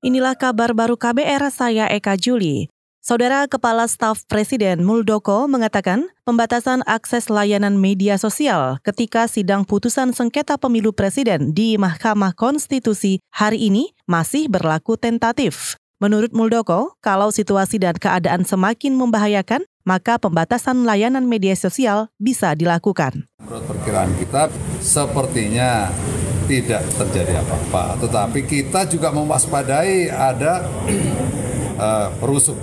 Inilah kabar baru KBR saya Eka Juli. Saudara Kepala Staf Presiden Muldoko mengatakan pembatasan akses layanan media sosial ketika sidang putusan sengketa pemilu presiden di Mahkamah Konstitusi hari ini masih berlaku tentatif. Menurut Muldoko, kalau situasi dan keadaan semakin membahayakan, maka pembatasan layanan media sosial bisa dilakukan. Menurut perkiraan kita, sepertinya tidak terjadi apa-apa. Tetapi kita juga mewaspadai ada uh, perusuh.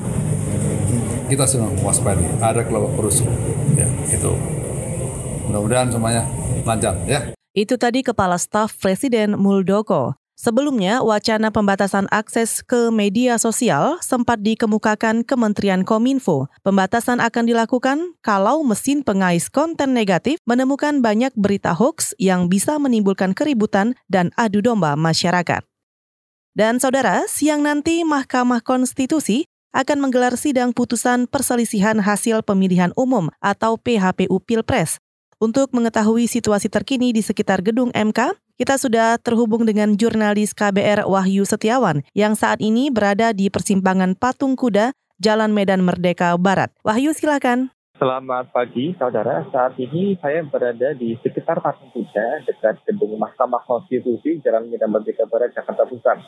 Kita sudah mewaspadai ada kelompok perusuh. Ya, itu. Mudah-mudahan semuanya lancar ya. Itu tadi Kepala Staf Presiden Muldoko. Sebelumnya, wacana pembatasan akses ke media sosial sempat dikemukakan Kementerian Kominfo. Pembatasan akan dilakukan kalau mesin pengais konten negatif menemukan banyak berita hoax yang bisa menimbulkan keributan dan adu domba masyarakat. Dan saudara, siang nanti Mahkamah Konstitusi akan menggelar sidang putusan perselisihan hasil pemilihan umum atau PHPU Pilpres. Untuk mengetahui situasi terkini di sekitar gedung MK, kita sudah terhubung dengan jurnalis KBR Wahyu Setiawan yang saat ini berada di persimpangan Patung Kuda, Jalan Medan Merdeka Barat. Wahyu silakan. Selamat pagi, saudara. Saat ini saya berada di sekitar Patung Kuda, dekat gedung Mahkamah Konstitusi, Jalan Medan Merdeka Barat, Jakarta Pusat.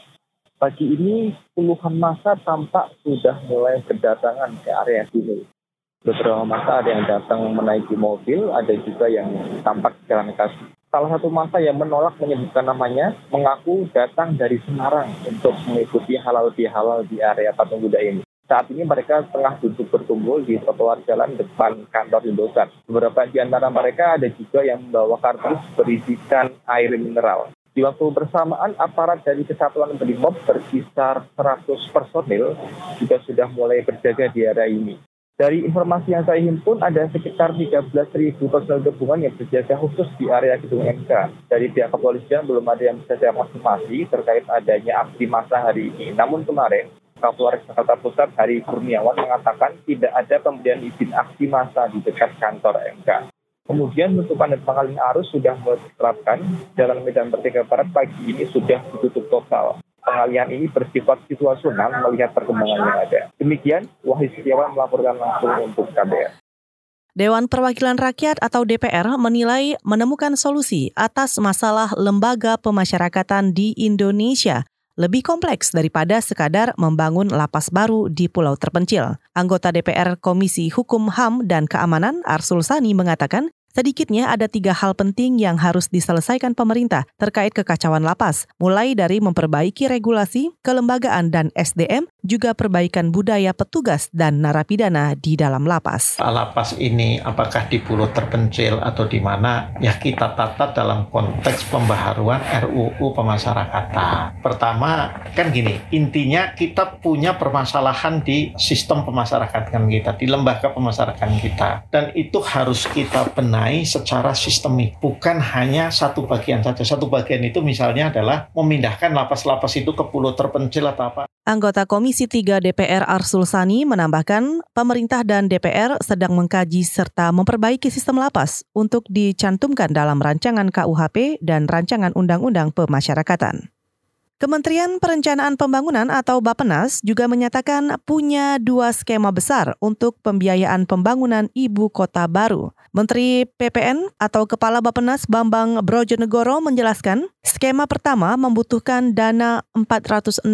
Pagi ini, puluhan masa tampak sudah mulai berdatangan ke area sini. Beberapa masa ada yang datang menaiki mobil, ada juga yang tampak jalan kaki salah satu masa yang menolak menyebutkan namanya mengaku datang dari Semarang untuk mengikuti halal bihalal di area patung kuda ini. Saat ini mereka tengah duduk berkumpul di trotoar jalan depan kantor Indosat. Beberapa di antara mereka ada juga yang membawa kardus berisikan air mineral. Di waktu bersamaan, aparat dari Kesatuan Brimob berkisar 100 personil juga sudah mulai berjaga di area ini. Dari informasi yang saya himpun, ada sekitar 13.000 personel gabungan yang berjaga khusus di area gedung MK. Dari pihak kepolisian belum ada yang bisa saya konfirmasi terkait adanya aksi massa hari ini. Namun kemarin, Kapolres Jakarta Pusat Hari Kurniawan mengatakan tidak ada pemberian izin aksi massa di dekat kantor MK. Kemudian penutupan dan pengalihan arus sudah mulai diterapkan. Jalan Medan Merdeka Barat pagi ini sudah ditutup total pengalihan ini bersifat situasional melihat perkembangan yang ada. Demikian, Wahyu Setiawan melaporkan langsung untuk KBR. Dewan Perwakilan Rakyat atau DPR menilai menemukan solusi atas masalah lembaga pemasyarakatan di Indonesia lebih kompleks daripada sekadar membangun lapas baru di pulau terpencil. Anggota DPR Komisi Hukum HAM dan Keamanan Arsul Sani mengatakan Sedikitnya ada tiga hal penting yang harus diselesaikan pemerintah terkait kekacauan lapas, mulai dari memperbaiki regulasi, kelembagaan, dan SDM, juga perbaikan budaya petugas dan narapidana di dalam lapas. Lapas ini apakah di pulau terpencil atau di mana, ya kita tata dalam konteks pembaharuan RUU pemasyarakatan. Pertama, kan gini, intinya kita punya permasalahan di sistem pemasyarakatan kita, di lembaga pemasyarakatan kita. Dan itu harus kita dibenahi secara sistemik, bukan hanya satu bagian saja. Satu bagian itu misalnya adalah memindahkan lapas-lapas itu ke pulau terpencil atau apa. Anggota Komisi 3 DPR Arsul Sani menambahkan, pemerintah dan DPR sedang mengkaji serta memperbaiki sistem lapas untuk dicantumkan dalam rancangan KUHP dan rancangan Undang-Undang Pemasyarakatan. Kementerian Perencanaan Pembangunan atau Bapenas juga menyatakan punya dua skema besar untuk pembiayaan pembangunan ibu kota baru. Menteri PPN atau Kepala Bapenas Bambang Brojonegoro menjelaskan, skema pertama membutuhkan dana 466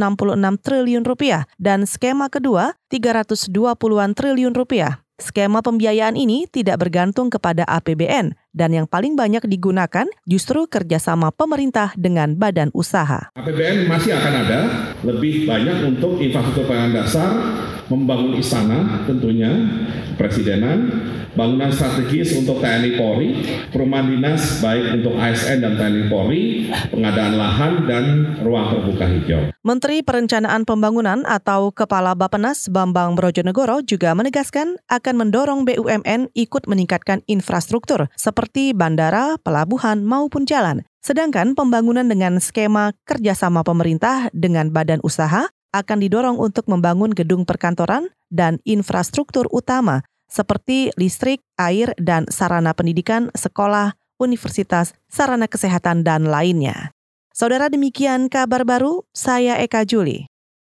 triliun rupiah dan skema kedua 320-an triliun rupiah. Skema pembiayaan ini tidak bergantung kepada APBN dan yang paling banyak digunakan justru kerjasama pemerintah dengan badan usaha. APBN masih akan ada, lebih banyak untuk infrastruktur pangan dasar, membangun istana tentunya, presidenan, bangunan strategis untuk TNI Polri, perumahan dinas baik untuk ASN dan TNI Polri, pengadaan lahan dan ruang terbuka hijau. Menteri Perencanaan Pembangunan atau Kepala Bapenas Bambang Brojonegoro juga menegaskan akan mendorong BUMN ikut meningkatkan infrastruktur seperti bandara, pelabuhan maupun jalan. Sedangkan pembangunan dengan skema kerjasama pemerintah dengan badan usaha akan didorong untuk membangun gedung perkantoran dan infrastruktur utama seperti listrik, air, dan sarana pendidikan, sekolah, universitas, sarana kesehatan, dan lainnya. Saudara demikian kabar baru, saya Eka Juli.